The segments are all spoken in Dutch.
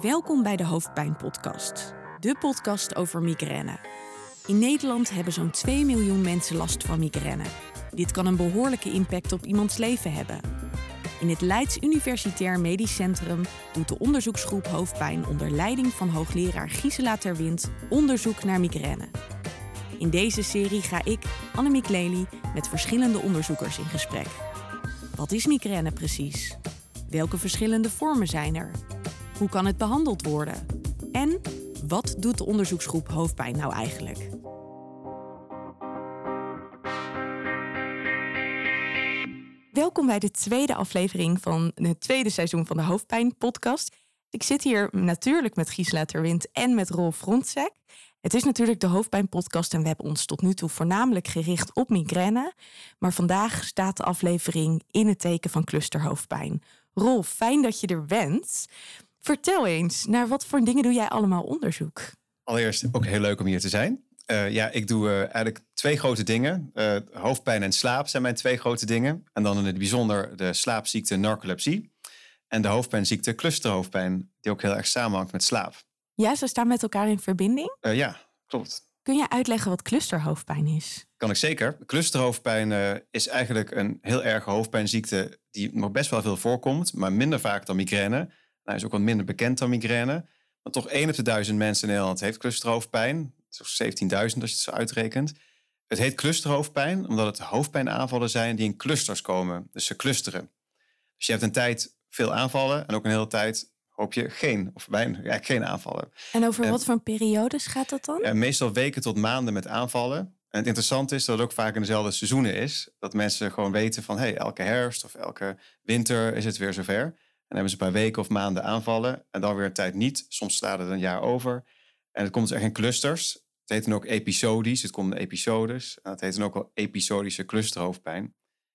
Welkom bij de Hoofdpijn Podcast, de podcast over migraine. In Nederland hebben zo'n 2 miljoen mensen last van migraine. Dit kan een behoorlijke impact op iemands leven hebben. In het Leids Universitair Medisch Centrum doet de onderzoeksgroep Hoofdpijn onder leiding van hoogleraar Gisela Terwind onderzoek naar migraine. In deze serie ga ik, Annemiek Lely, met verschillende onderzoekers in gesprek. Wat is migraine precies? Welke verschillende vormen zijn er? Hoe kan het behandeld worden? En wat doet de onderzoeksgroep hoofdpijn nou eigenlijk? Welkom bij de tweede aflevering van het tweede seizoen van de Hoofdpijn podcast. Ik zit hier natuurlijk met Gisela Terwind en met Rolf Frontzek. Het is natuurlijk de hoofdpijnpodcast en we hebben ons tot nu toe voornamelijk gericht op migraine. Maar vandaag staat de aflevering in het teken van clusterhoofdpijn. Rolf, fijn dat je er bent. Vertel eens, naar wat voor dingen doe jij allemaal onderzoek? Allereerst ook heel leuk om hier te zijn. Uh, ja, ik doe uh, eigenlijk twee grote dingen. Uh, hoofdpijn en slaap zijn mijn twee grote dingen. En dan in het bijzonder de slaapziekte narcolepsie. En de hoofdpijnziekte clusterhoofdpijn, die ook heel erg samenhangt met slaap. Ja, ze staan met elkaar in verbinding? ja, klopt. Kun je uitleggen wat clusterhoofdpijn is? Kan ik zeker. Clusterhoofdpijn is eigenlijk een heel erge hoofdpijnziekte die nog best wel veel voorkomt, maar minder vaak dan migraine. Nou, is ook wat minder bekend dan migraine. Maar toch één op de duizend mensen in Nederland heeft clusterhoofdpijn. Zo'n 17.000 als je het zo uitrekent. Het heet clusterhoofdpijn omdat het hoofdpijnaanvallen zijn die in clusters komen. Dus ze clusteren. Dus je hebt een tijd veel aanvallen en ook een hele tijd hoop je geen of bijna ja, geen aanvallen. En over wat voor periodes gaat dat dan? Meestal weken tot maanden met aanvallen. En het interessante is dat het ook vaak in dezelfde seizoenen is. Dat mensen gewoon weten van hey, elke herfst of elke winter is het weer zover. En hebben ze een paar weken of maanden aanvallen. En dan weer een tijd niet. Soms slaat het een jaar over. En het komt dus echt in clusters. Het heet dan ook episodisch. Het komt in episodes. En het heet dan ook wel episodische clusterhoofdpijn.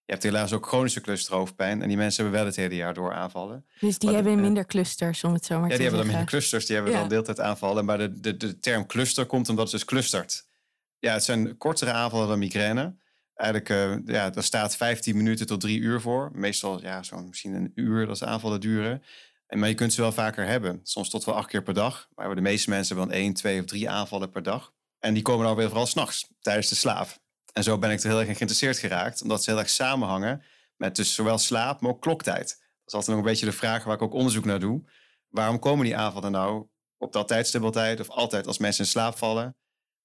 Je hebt helaas ook chronische clusterhoofdpijn. En die mensen hebben wel het hele jaar door aanvallen. Dus die hebben minder clusters, om het zo maar ja, te zeggen. Ja, die hebben dan minder clusters. Die hebben dan deeltijd aanvallen. Maar de, de, de term cluster komt omdat het dus clustert. Ja, het zijn kortere aanvallen dan migraine. Eigenlijk, uh, ja, daar staat 15 minuten tot drie uur voor. Meestal, ja, zo'n misschien een uur dat de aanvallen duren. En, maar je kunt ze wel vaker hebben. Soms tot wel acht keer per dag. Maar de meeste mensen hebben dan één, twee of drie aanvallen per dag. En die komen dan weer vooral s'nachts, tijdens de slaap. En zo ben ik er heel erg in geïnteresseerd geraakt. Omdat ze heel erg samenhangen met dus zowel slaap, maar ook kloktijd. Dat is altijd nog een beetje de vraag waar ik ook onderzoek naar doe. Waarom komen die aanvallen nou op dat tijdstipeltijd of altijd als mensen in slaap vallen?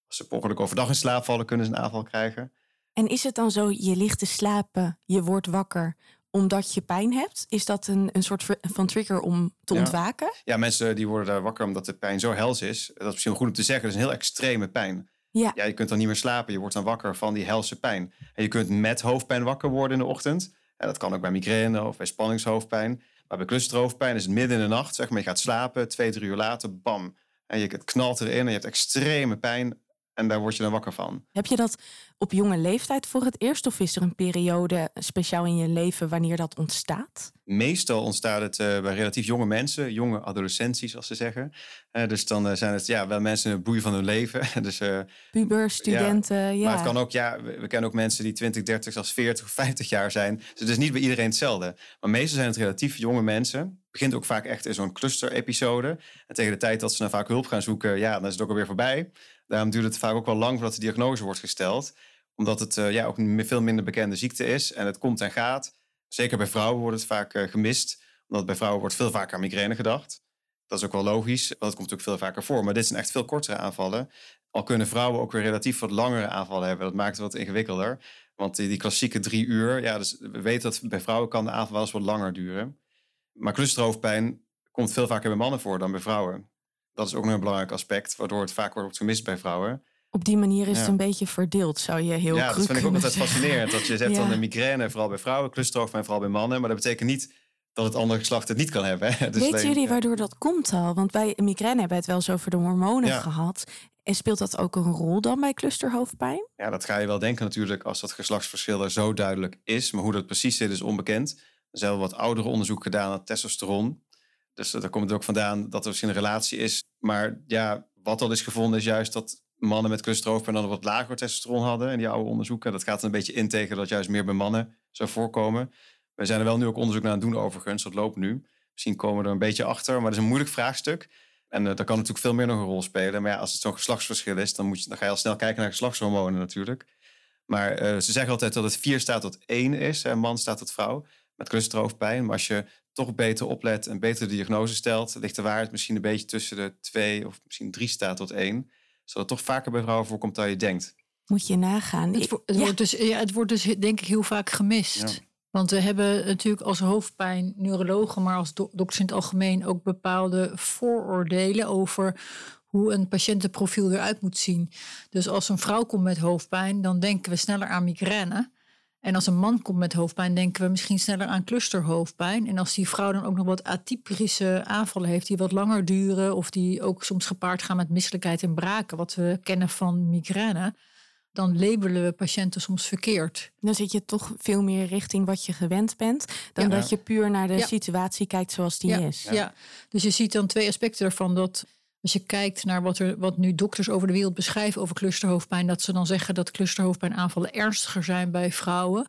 Als ze per overdag in slaap vallen, kunnen ze een aanval krijgen. En is het dan zo, je ligt te slapen, je wordt wakker omdat je pijn hebt? Is dat een, een soort van trigger om te ontwaken? Ja, mensen die worden daar wakker omdat de pijn zo hels is. Dat is misschien goed om te zeggen, dat is een heel extreme pijn. Ja. ja, je kunt dan niet meer slapen. Je wordt dan wakker van die helse pijn. En je kunt met hoofdpijn wakker worden in de ochtend. En dat kan ook bij migraine of bij spanningshoofdpijn. Maar bij clusterhoofdpijn is het midden in de nacht. Zeg maar, je gaat slapen, twee, drie uur later, bam. En je, het knalt erin en je hebt extreme pijn. En daar word je dan wakker van. Heb je dat op jonge leeftijd voor het eerst? Of is er een periode speciaal in je leven wanneer dat ontstaat? Meestal ontstaat het uh, bij relatief jonge mensen, jonge adolescenties, zoals ze zeggen. Uh, dus dan uh, zijn het ja, wel mensen in het bloei van hun leven. dus, Pubers, studenten, ja, ja, Maar het kan ook, ja, we, we, kennen ook mensen die 20, 30, zelfs 40 of 50 jaar zijn. Dus het is niet bij iedereen hetzelfde. Maar meestal zijn het relatief jonge mensen. Het begint ook vaak echt in zo'n cluster-episode. En tegen de tijd dat ze dan vaak hulp gaan zoeken, ja, dan is het ook alweer voorbij. Daarom duurt het vaak ook wel lang voordat de diagnose wordt gesteld. Omdat het uh, ja, ook een veel minder bekende ziekte is. En het komt en gaat. Zeker bij vrouwen wordt het vaak uh, gemist. Omdat bij vrouwen wordt veel vaker aan migraine gedacht. Dat is ook wel logisch, want dat komt ook veel vaker voor. Maar dit zijn echt veel kortere aanvallen. Al kunnen vrouwen ook weer relatief wat langere aanvallen hebben. Dat maakt het wat ingewikkelder. Want die, die klassieke drie uur, ja, dus we weten dat bij vrouwen kan de aanval wel eens wat langer duren. Maar clusterhoofdpijn komt veel vaker bij mannen voor dan bij vrouwen. Dat is ook nog een belangrijk aspect, waardoor het vaak wordt gemist bij vrouwen. Op die manier is ja. het een beetje verdeeld, zou je heel Ja, dat vind ik ook altijd zeggen. fascinerend. Dat je zegt ja. dan de migraine vooral bij vrouwen, clusterhoofdpijn vooral bij mannen. Maar dat betekent niet dat het andere geslacht het niet kan hebben. Hè? Dus Weten jullie waardoor dat komt al? Want bij migraine hebben we het wel eens over de hormonen ja. gehad. En speelt dat ook een rol dan bij clusterhoofdpijn? Ja, dat ga je wel denken natuurlijk als dat geslachtsverschil er zo duidelijk is. Maar hoe dat precies zit is onbekend. Er zijn wel wat oudere onderzoek gedaan naar testosteron. Dus daar komt het ook vandaan dat er misschien een relatie is. Maar ja, wat al is gevonden is juist dat mannen met clusterhoofdpijn dan wat lager testosteron hadden in die oude onderzoeken. Dat gaat een beetje in tegen dat juist meer bij mannen zou voorkomen. We zijn er wel nu ook onderzoek naar aan het doen overigens, dat loopt nu. Misschien komen we er een beetje achter, maar dat is een moeilijk vraagstuk. En uh, daar kan natuurlijk veel meer nog een rol spelen. Maar ja, als het zo'n geslachtsverschil is, dan, moet je, dan ga je al snel kijken naar geslachtshormonen natuurlijk. Maar uh, ze zeggen altijd dat het 4 staat tot 1 is. Een man staat tot vrouw met clusterhoofdpijn. Maar als je toch beter oplet en beter de diagnose stelt, ligt de waarheid misschien een beetje tussen de 2 of misschien 3 staat tot 1. Zodat het toch vaker bij vrouwen voorkomt dan je denkt. Moet je nagaan. Het, het, wordt, dus, ja, het wordt dus denk ik heel vaak gemist. Ja. Want we hebben natuurlijk als hoofdpijn neurologen, maar als do dokters in het algemeen ook bepaalde vooroordelen over hoe een patiëntenprofiel eruit moet zien. Dus als een vrouw komt met hoofdpijn, dan denken we sneller aan migraine. En als een man komt met hoofdpijn, denken we misschien sneller aan clusterhoofdpijn. En als die vrouw dan ook nog wat atypische aanvallen heeft, die wat langer duren, of die ook soms gepaard gaan met misselijkheid en braken, wat we kennen van migraine, dan labelen we patiënten soms verkeerd. Dan zit je toch veel meer richting wat je gewend bent, dan dat je puur naar de situatie kijkt zoals die is. Ja. dus je ziet dan twee aspecten ervan. Dat als je kijkt naar wat, er, wat nu dokters over de wereld beschrijven over clusterhoofdpijn, dat ze dan zeggen dat clusterhoofdpijnaanvallen ernstiger zijn bij vrouwen.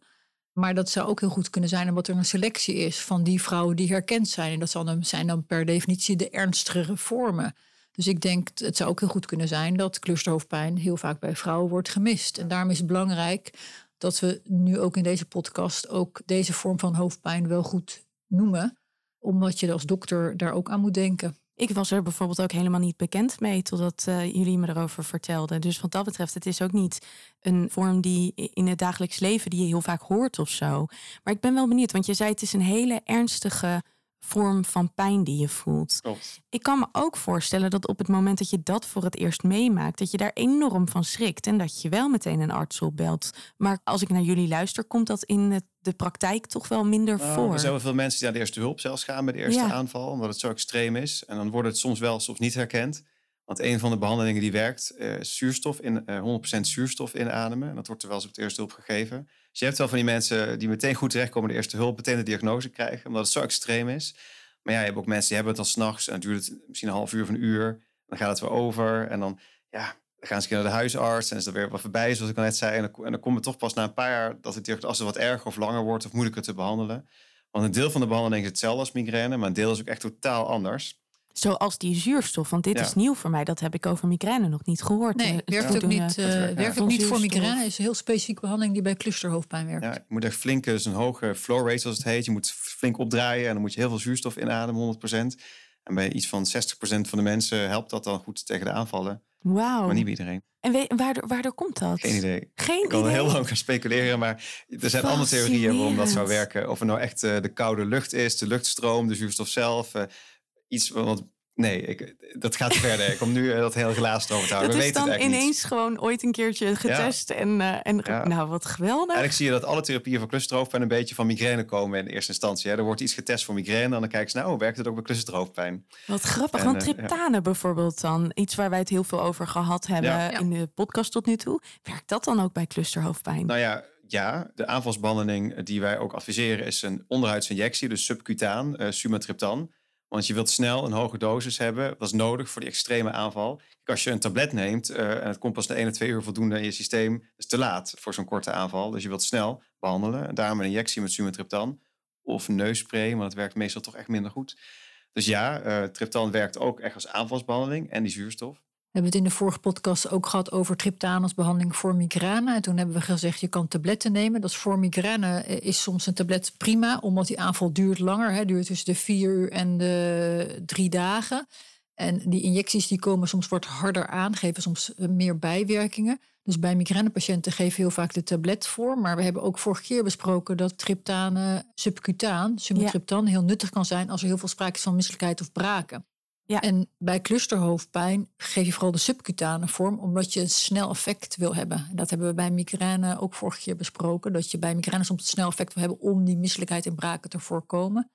Maar dat zou ook heel goed kunnen zijn omdat er een selectie is van die vrouwen die herkend zijn. En dat zijn dan per definitie de ernstigere vormen. Dus ik denk, het zou ook heel goed kunnen zijn dat clusterhoofdpijn heel vaak bij vrouwen wordt gemist. En daarom is het belangrijk dat we nu ook in deze podcast ook deze vorm van hoofdpijn wel goed noemen. Omdat je als dokter daar ook aan moet denken. Ik was er bijvoorbeeld ook helemaal niet bekend mee totdat uh, jullie me erover vertelden. Dus wat dat betreft, het is ook niet een vorm die in het dagelijks leven die je heel vaak hoort of zo. Maar ik ben wel benieuwd, want je zei het is een hele ernstige vorm van pijn die je voelt. Ik kan me ook voorstellen dat op het moment dat je dat voor het eerst meemaakt, dat je daar enorm van schrikt en dat je wel meteen een arts opbelt. Maar als ik naar jullie luister, komt dat in de praktijk toch wel minder nou, voor. Er zijn wel veel mensen die naar de eerste hulp zelfs gaan bij de eerste aanval, omdat het zo extreem is. En dan wordt het soms wel, soms niet herkend. Want een van de behandelingen die werkt, uh, zuurstof in, uh, 100% zuurstof inademen. En dat wordt er wel eens op de eerste hulp gegeven. Dus je hebt wel van die mensen die meteen goed terechtkomen de eerste hulp, meteen de diagnose krijgen, omdat het zo extreem is. Maar ja, je hebt ook mensen die hebben het dan s'nachts en dan duurt het misschien een half uur of een uur. Dan gaat het weer over en dan, ja, dan gaan ze naar de huisarts en is er weer wat voorbij, zoals ik al net zei. En dan, en dan komt het toch pas na een paar jaar dat het als het wat erger of langer wordt of moeilijker te behandelen. Want een deel van de behandeling is hetzelfde als migraine, maar een deel is ook echt totaal anders. Zoals die zuurstof, want dit is nieuw voor mij. Dat heb ik over migraine nog niet gehoord. Nee, eh, werkt ook niet, uh, werkt ook niet voor migraine. is een heel specifieke behandeling die bij clusterhoofdpijn werkt. Ja, je moet echt flink, dus een hoge flow rate zoals het heet. Je moet flink opdraaien en dan moet je heel veel zuurstof inademen, 100%. En bij iets van 60% van de mensen helpt dat dan goed tegen de aanvallen. Wauw. Maar niet bij iedereen. En waardoor, waardoor komt dat? Geen idee. Geen ik kan idee. heel lang gaan speculeren, maar er zijn andere theorieën waarom dat zou werken. Of het nou echt uh, de koude lucht is, de luchtstroom, de zuurstof zelf. Iets wat Nee, ik, dat gaat verder. Ik kom nu uh, dat heel glaas over te houden. Dat We is weten dan ineens gewoon ooit een keertje getest. Ja. En, uh, en ja. nou, wat geweldig. Eigenlijk zie je dat alle therapieën voor clusterhoofdpijn een beetje van migraine komen in eerste instantie. Hè. Er wordt iets getest voor migraine en dan kijken ze, nou, werkt het ook bij clusterhoofdpijn? Wat grappig. En, want triptane uh, bijvoorbeeld dan, iets waar wij het heel veel over gehad hebben in de podcast tot nu toe. Werkt dat dan ook bij clusterhoofdpijn? Nou ja, ja, de aanvalsbehandeling die wij ook adviseren is een onderhuidsinjectie, dus subcutaan, uh, sumatriptan. Want je wilt snel een hoge dosis hebben. Dat is nodig voor die extreme aanval. Als je een tablet neemt uh, en het komt pas na 1 of 2 uur voldoende in je systeem, is te laat voor zo'n korte aanval. Dus je wilt snel behandelen. En daarom een injectie met sumatriptan of neusspray, maar dat werkt meestal toch echt minder goed. Dus ja, uh, triptan werkt ook echt als aanvalsbehandeling en die zuurstof. We hebben het in de vorige podcast ook gehad over triptaan als behandeling voor migraine. En toen hebben we gezegd, je kan tabletten nemen. Dat is voor migraine is soms een tablet prima, omdat die aanval duurt langer. Hè, duurt tussen de vier uur en de drie dagen. En die injecties die komen soms wat harder aan, geven soms meer bijwerkingen. Dus bij migrainepatiënten geven heel vaak de tablet voor. Maar we hebben ook vorige keer besproken dat triptane subcutaan, sumatriptan, ja. heel nuttig kan zijn als er heel veel sprake is van misselijkheid of braken. Ja. En bij clusterhoofdpijn geef je vooral de subcutane vorm, omdat je een snel effect wil hebben. En dat hebben we bij migraine ook vorige keer besproken. Dat je bij migraine soms een snel effect wil hebben om die misselijkheid en braken te voorkomen.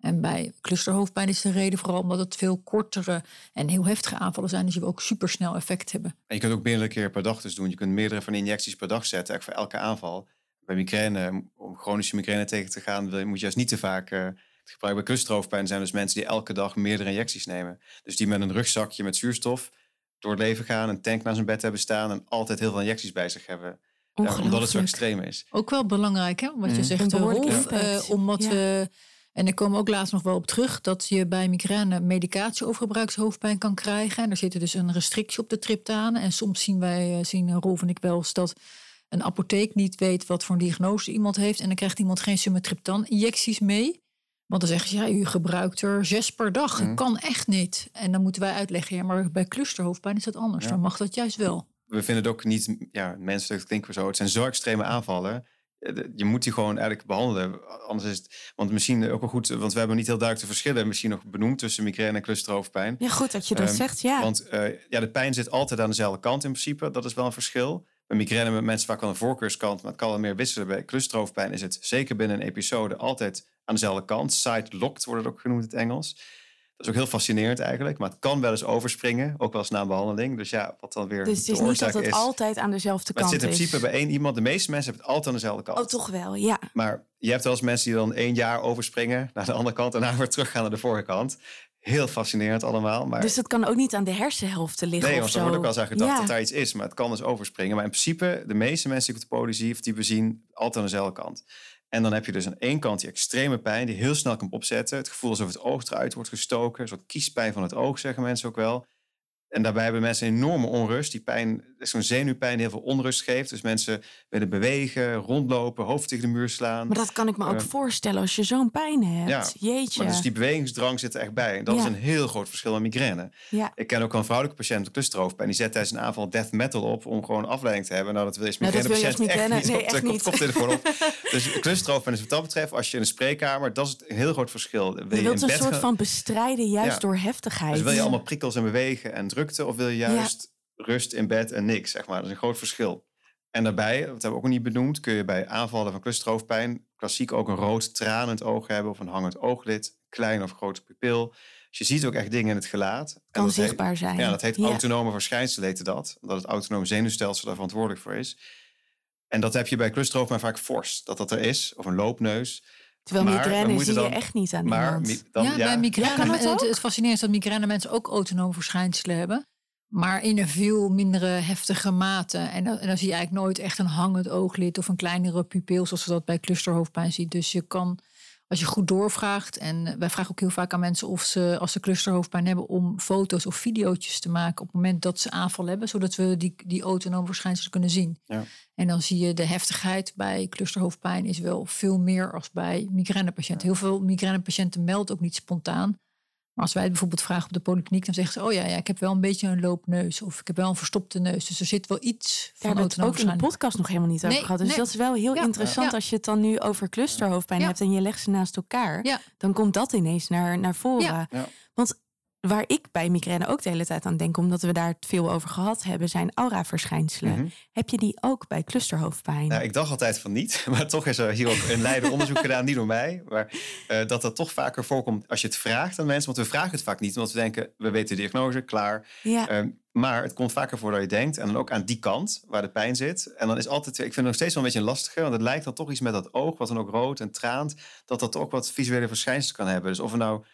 En bij clusterhoofdpijn is de reden vooral omdat het veel kortere en heel heftige aanvallen zijn. Dus je wil ook supersnel effect hebben. En je kunt ook meerdere keer per dag dus doen. Je kunt meerdere van de injecties per dag zetten, eigenlijk voor elke aanval. Bij migraine, om chronische migraine tegen te gaan, moet je juist niet te vaak... Het gebruik bij clusterhoofdpijn zijn dus mensen die elke dag meerdere injecties nemen. Dus die met een rugzakje met zuurstof door het leven gaan, een tank naar zijn bed hebben staan en altijd heel veel injecties bij zich hebben. Ja, omdat het zo extreem is. Ook wel belangrijk, hè? Wat je mm. zegt, Rolf, uh, omdat ja. we En ik kom ook laatst nog wel op terug dat je bij migraine medicatie overgebruikshoofdpijn kan krijgen. En er zit dus een restrictie op de triptanen. En soms zien wij, eh, zien Rolf en ik wel eens dat een apotheek niet weet wat voor een diagnose iemand heeft. En dan krijgt iemand geen sumatriptan-injecties mee. Want dan zeggen ze, ja, u gebruikt er zes per dag. Dat Mhm. kan echt niet. En dan moeten wij uitleggen, ja, maar bij clusterhoofdpijn is dat anders. Ja. Dan mag dat juist wel. we vinden het ook niet ja, menselijk, dat klinken we zo. Het zijn zo extreme aanvallen. Eh, Je moet die gewoon eigenlijk behandelen. Anders is het, want misschien ook wel goed, want we hebben niet heel duidelijk de verschillen misschien nog benoemd tussen migraine en clusterhoofdpijn. Ja, goed dat je dat Ehm, zegt. Ja. Want eh, ja, de pijn zit altijd aan dezelfde kant in principe. Dat is wel een verschil. Bij migraine hebben mensen vaak wel een voorkeurskant, maar het kan wel meer wisselen. Bij clusterhoofdpijn is het zeker binnen een episode altijd aan dezelfde kant. Side-locked wordt het ook genoemd in het Engels. Dat is ook heel fascinerend eigenlijk, maar het kan wel eens overspringen, ook wel eens na een behandeling. Dus ja, wat dan weer dus het is niet dat het is. altijd aan dezelfde Maar het kant zit in is. principe bij één iemand. De meeste mensen hebben het altijd aan dezelfde kant. Oh, toch wel, ja. Maar je hebt wel eens mensen die dan één jaar overspringen naar de andere kant en daarna weer teruggaan naar de vorige kant. Heel fascinerend allemaal. Maar Dus dat kan ook niet aan de hersenhelften liggen nee, of want zo. er wordt ook wel eens aan gedacht Ja. dat daar iets is. Maar het kan dus overspringen. Maar in principe, de meeste mensen die ik op de poli zie of die we zien, altijd aan dezelfde kant. En dan heb je dus aan één kant die extreme pijn die heel snel kan opzetten. Het gevoel alsof het oog eruit wordt gestoken. Een soort kiespijn van het oog, zeggen mensen ook wel. En daarbij hebben mensen enorme onrust. Die pijn is zo'n zenuwpijn die heel veel onrust geeft. Dus mensen willen bewegen, rondlopen, hoofd tegen de muur slaan. Maar dat kan ik me ook Eh, voorstellen als je zo'n pijn hebt. ja, Jeetje. Maar dus die bewegingsdrang zit er echt bij. En dat is een heel groot verschil met migraine. ja. Ik ken ook een vrouwelijke patiënt met clusterhoofdpijn. Die zet tijdens een aanval death metal op om gewoon afleiding te hebben. Nou, dat wil je Nou, je als migrainepatiënt echt migraine- niet nee, op de echt kop- niet. koptelefoon op. Dus clusterhoofdpijn is wat dat betreft, als je in een spreekkamer, dat is een heel groot verschil. Wil Je je wilt een soort gaan- van bestrijden juist door heftigheid. Dus wil je allemaal prikkels en bewegen en drukte, of wil je juist rust in bed en niks, zeg maar. Dat is een groot verschil. En daarbij, dat hebben we ook nog niet benoemd, kun je bij aanvallen van clusterhoofdpijn klassiek ook een rood tranend oog hebben of een hangend ooglid, klein of grote pupil. Dus je ziet ook echt dingen in het gelaat. En kan heet- zichtbaar zijn. ja, dat heet Ja. autonome verschijnselen, heette dat. Omdat het autonome zenuwstelsel daar verantwoordelijk voor is. En dat heb je bij clusterhoofdpijn vaak fors, dat dat er is. Of een loopneus. Terwijl maar migraine zie je dan- echt niet aan Maar iemand. dan, ja, ja, bij migraine, Ja, kan dat het, het fascinerende is dat migraine mensen ook autonome verschijnselen hebben. Maar in een veel mindere heftige mate. En dan, en dan zie je eigenlijk nooit echt een hangend ooglid of een kleinere pupil, zoals we dat bij clusterhoofdpijn zien. Dus je kan, als je goed doorvraagt, en wij vragen ook heel vaak aan mensen of ze, als ze clusterhoofdpijn hebben, om foto's of video's te maken op het moment dat ze aanval hebben, zodat we die, die autonome verschijnselen kunnen zien. Ja. En dan zie je de heftigheid bij clusterhoofdpijn is wel veel meer als bij migrainepatiënten. Heel veel migrainepatiënten melden ook niet spontaan. Maar als wij het bijvoorbeeld vragen op de polykliniek, dan zeggen ze: Oh ja, ja, ik heb wel een beetje een loopneus. Of ik heb wel een verstopte neus. Dus er zit wel iets Daar van hebben we het autonome ook in de podcast nog helemaal niet over Nee, gehad. Dus nee. dat is wel heel Ja. interessant Ja. als je het dan nu over clusterhoofdpijn Ja. hebt en je legt ze naast elkaar. Ja. Dan komt dat ineens naar, naar voren. Ja. Ja. Want waar ik bij migraine ook de hele tijd aan denk, omdat we daar veel over gehad hebben, zijn aura-verschijnselen. Mhm. Heb je die ook bij clusterhoofdpijn? Nou, ik dacht altijd van niet, maar toch is er hier ook een Leiden onderzoek gedaan, niet door mij, maar eh, dat dat toch vaker voorkomt als je het vraagt aan mensen. Want we vragen het vaak niet, want we denken, we weten de diagnose, klaar. ja. Ehm, maar het komt vaker voor dat je denkt, en dan ook aan die kant waar de pijn zit. En dan is altijd, ik vind het nog steeds wel een beetje een lastige, want het lijkt dan toch iets met dat oog, wat dan ook rood en traant, dat dat ook wat visuele verschijnselen kan hebben. Dus of we nou,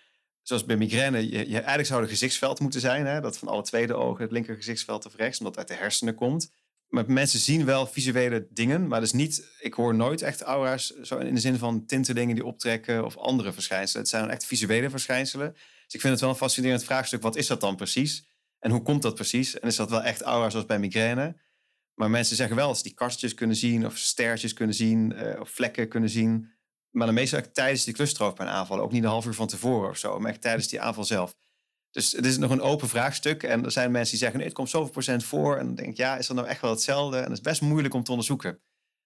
zoals bij migraine, je, je eigenlijk zou het gezichtsveld moeten zijn, hè, dat van alle tweede ogen, het linker gezichtsveld of rechts, omdat het uit de hersenen komt. Maar mensen zien wel visuele dingen, maar dus niet, ik hoor nooit echt aura's zo in de zin van tintelingen die optrekken of andere verschijnselen. Het zijn echt visuele verschijnselen. Dus ik vind het wel een fascinerend vraagstuk, wat is dat dan precies? En hoe komt dat precies? En is dat wel echt aura zoals bij migraine? Maar mensen zeggen wel als die kastjes kunnen zien of sterretjes kunnen zien eh, of vlekken kunnen zien. Maar dan meestal echt tijdens die clusterhoofdpijn aanvallen. Ook niet een half uur van tevoren of zo, maar echt tijdens die aanval zelf. Dus het is nog een open vraagstuk. En er zijn mensen die zeggen, nee, het komt zoveel procent voor. En dan denk ik, ja, is dat nou echt wel hetzelfde? En dat is best moeilijk om te onderzoeken.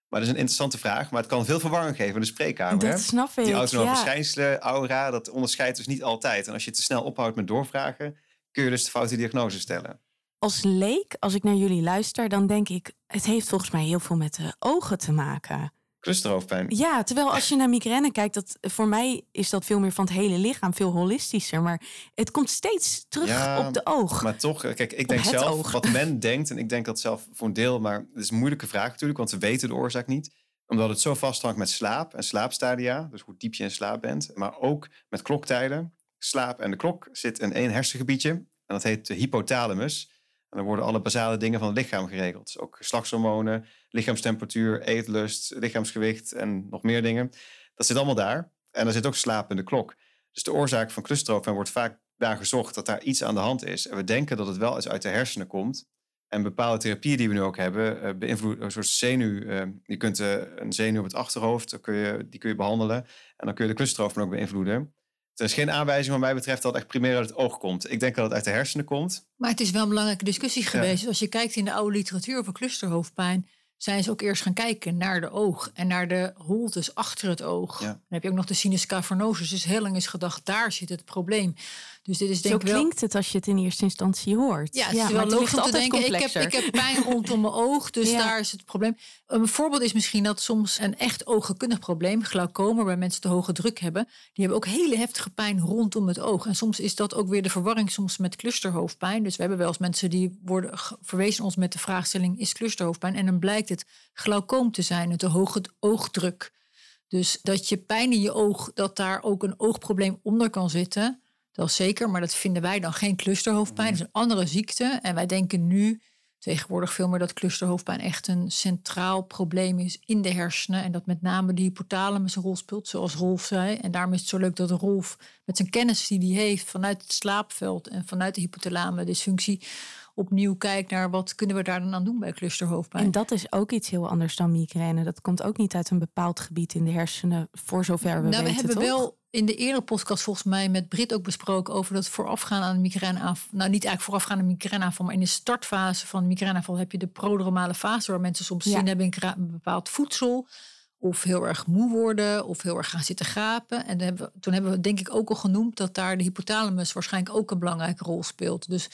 Maar dat is een interessante vraag. Maar het kan veel verwarring geven in de spreekkamer. hè? dat snap ik. Die autonome ja. verschijnselen, aura, dat onderscheidt dus niet altijd. En als je te snel ophoudt met doorvragen, kun je dus de foute diagnose stellen. Als leek, als ik naar jullie luister, dan denk ik, het heeft volgens mij heel veel met de ogen te maken. Clusterhoofdpijn. Ja, terwijl als je naar migraine kijkt, dat, voor mij is dat veel meer van het hele lichaam, veel holistischer. Maar het komt steeds terug Ja, op de oog. Maar toch, eh, kijk, ik denk zelf oog. wat men denkt, en ik denk dat zelf voor een deel, maar het is een moeilijke vraag natuurlijk, want we weten de oorzaak niet. Omdat het zo vasthangt met slaap en slaapstadia, dus hoe diep je in slaap bent, maar ook met kloktijden. Slaap en de klok zit in één hersengebiedje en dat heet de hypothalamus. En dan worden alle basale dingen van het lichaam geregeld. Dus ook geslachtshormonen, lichaamstemperatuur, eetlust, lichaamsgewicht en nog meer dingen. Dat zit allemaal daar. En er zit ook slaap in de klok. Dus de oorzaak van clusterhoofdpijn wordt vaak daar gezocht dat daar iets aan de hand is. En we denken dat het wel eens uit de hersenen komt. En bepaalde therapieën die we nu ook hebben, uh, beïnvloeden een soort zenuw. Uh, je kunt uh, een zenuw op het achterhoofd, die kun je behandelen. En dan kun je de clusterhoofdpijn ook beïnvloeden. Er is geen aanwijzing wat mij betreft dat het echt primair uit het oog komt. Ik denk dat het uit de hersenen komt. Maar het is wel een belangrijke discussie geweest. Als je kijkt in de oude literatuur over clusterhoofdpijn, zijn ze ook eerst gaan kijken naar de oog en naar de holtes achter het oog. Ja. Dan heb je ook nog de sinus cavernosus. Dus heel lang is gedacht, daar zit het probleem. Dus dit is denk Zo klinkt het als je het in eerste instantie hoort. Ja, het is wel logisch om te denken, ik heb, ik heb pijn rondom mijn oog, dus ja. daar is het probleem. Een voorbeeld is misschien dat soms een echt ooggekundig probleem, glaucoma, waar mensen te hoge druk hebben, die hebben ook hele heftige pijn rondom het oog. En soms is dat ook weer de verwarring soms met clusterhoofdpijn. Dus we hebben wel eens mensen die worden verwezen ons met de vraagstelling, is clusterhoofdpijn? En dan blijkt het glaucoom te zijn, het te hoge oogdruk. Dus dat je pijn in je oog, dat daar ook een oogprobleem onder kan zitten. Dat is zeker, maar dat vinden wij dan geen clusterhoofdpijn. Dat is een andere ziekte. En wij denken nu tegenwoordig veel meer dat clusterhoofdpijn echt een centraal probleem is in de hersenen. En dat met name de hypothalamus een rol speelt, zoals Rolf zei. En daarom is het zo leuk dat Rolf met zijn kennis die hij heeft vanuit het slaapveld en vanuit de hypothalame dysfunctie opnieuw kijkt naar wat kunnen we daar dan aan doen bij clusterhoofdpijn. En dat is ook iets heel anders dan migraine. Dat komt ook niet uit een bepaald gebied in de hersenen, voor zover we nou, weten. We hebben toch? wel in de eerdere podcast volgens mij met Brit ook besproken over dat voorafgaan aan een migraineaanval. Nou, niet eigenlijk voorafgaan aan migraineaanval, maar in de startfase van een migraineaanval heb je de prodromale fase, waar mensen soms zin hebben in een bepaald voedsel. Of heel erg moe worden, of heel erg gaan zitten gapen. En hebben we, toen hebben we denk ik ook al genoemd dat daar de hypothalamus waarschijnlijk ook een belangrijke rol speelt. Dus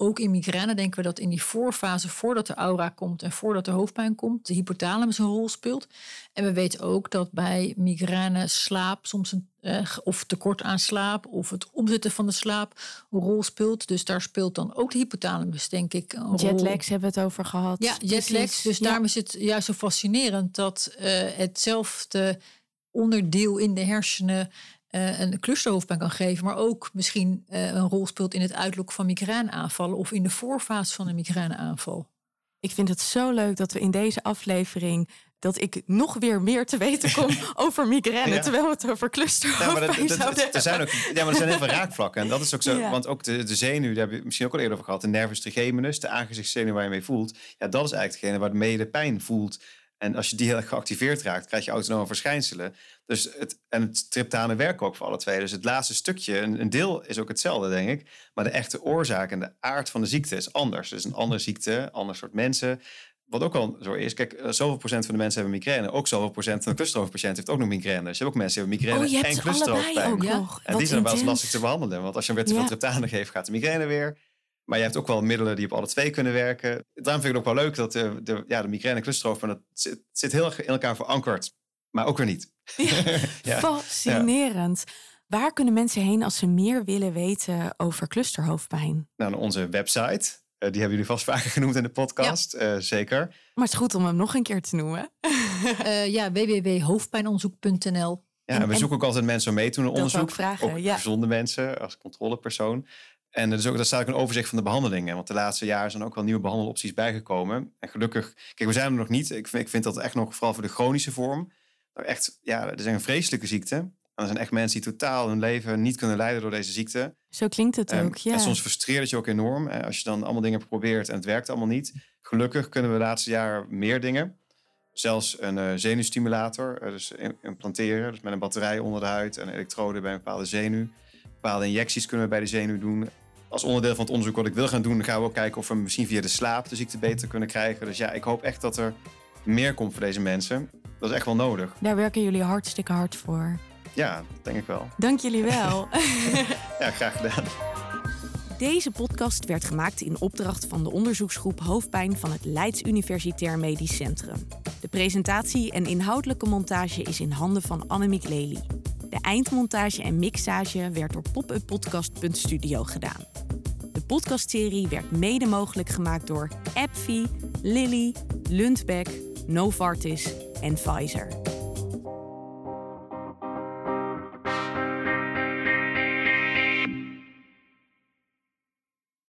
ook in migraine denken we dat in die voorfase, voordat de aura komt en voordat de hoofdpijn komt, de hypothalamus een rol speelt. En we weten ook dat bij migraine slaap soms een eh, of tekort aan slaap of het omzetten van de slaap een rol speelt. Dus daar speelt dan ook de hypothalamus, denk ik. Een jetlags hebben we het over gehad. Ja, jetlags. Dus ja. daarom is het juist zo fascinerend dat uh, hetzelfde onderdeel in de hersenen uh, een clusterhoofdpijn kan geven, maar ook misschien uh, een rol speelt in het uitlokken van migraineaanvallen of in de voorfase van een migraineaanval. Ik vind het zo leuk dat we in deze aflevering dat ik nog weer meer te weten kom over migraine, ja. terwijl we het over clusterhoofdpijn ja, maar dat, er zijn ook, Ja, maar er zijn heel veel raakvlakken. En dat is ook zo, ja. want ook de, de zenuw, daar heb je misschien ook al eerder over gehad, de nervus trigeminus, de aangezichtszenuw waar je mee voelt, ja, dat is eigenlijk degene waarmee je de pijn voelt. En als je die heel erg geactiveerd raakt, krijg je autonome verschijnselen. Dus het, en het triptane werken ook voor alle twee. Dus het laatste stukje, een, een, deel is ook hetzelfde, denk ik. Maar de echte oorzaak en de aard van de ziekte is anders. Dus een andere ziekte, ander soort mensen. Wat ook al zo is, kijk, zoveel procent van de mensen hebben migraine. Ook zoveel procent van de clusterhoofdpatiënt heeft ook nog migraine. Dus je hebt ook mensen die hebben migraine oh, en clusterhoofdpijn. Ook nog. En die zijn wel eens lastig te behandelen. Want als je een weer te veel triptane geeft, gaat de migraine weer. Maar je hebt ook wel middelen die op alle twee kunnen werken. Daarom vind ik het ook wel leuk dat de, de, ja, de migraine en clusterhoofdpijn... dat zit, zit heel erg in elkaar verankerd. Maar ook weer niet. Ja, ja. Fascinerend. Ja. Waar kunnen mensen heen als ze meer willen weten over clusterhoofdpijn? Nou, onze website. Uh, die hebben jullie vast vaker genoemd in de podcast. Ja. Uh, zeker. Maar het is goed om hem nog een keer te noemen. uh, ja, www.hoofdpijnonderzoek.nl. Ja, en, we zoeken ook altijd mensen om mee te doen onderzoek. Ook, vragen, ook ja. gezonde mensen als controlepersoon. En er, is ook, daar staat ook een overzicht van de behandelingen. Want de laatste jaren zijn ook wel nieuwe behandelopties bijgekomen. En gelukkig, kijk, we zijn er nog niet. Ik vind, ik vind dat echt nog, vooral voor de chronische vorm. Echt, ja, er zijn een vreselijke ziekte. En er zijn echt mensen die totaal hun leven niet kunnen leiden door deze ziekte. Zo klinkt het um, ook, ja. En soms frustreert het je ook enorm. Als je dan allemaal dingen probeert en het werkt allemaal niet. Gelukkig kunnen we de laatste jaren meer dingen. Zelfs een uh, zenuwstimulator, uh, dus implanteren. Dus met een batterij onder de huid en elektroden bij een bepaalde zenuw. Bepaalde injecties kunnen we bij de zenuw doen als onderdeel van het onderzoek wat ik wil gaan doen, gaan we ook kijken of we misschien via de slaap de ziekte beter kunnen krijgen. Dus ja, ik hoop echt dat er meer komt voor deze mensen. Dat is echt wel nodig. Daar werken jullie hartstikke hard voor. Ja, denk ik wel. Dank jullie wel. ja, graag gedaan. Deze podcast werd gemaakt in opdracht van de onderzoeksgroep Hoofdpijn van het Leids Universitair Medisch Centrum. De presentatie en inhoudelijke montage is in handen van Annemiek Lely. De eindmontage en mixage werd door popuppodcast.studio gedaan. Podcastserie werd mede mogelijk gemaakt door AppFi, Lilly, Lundbeck, Novartis en Pfizer.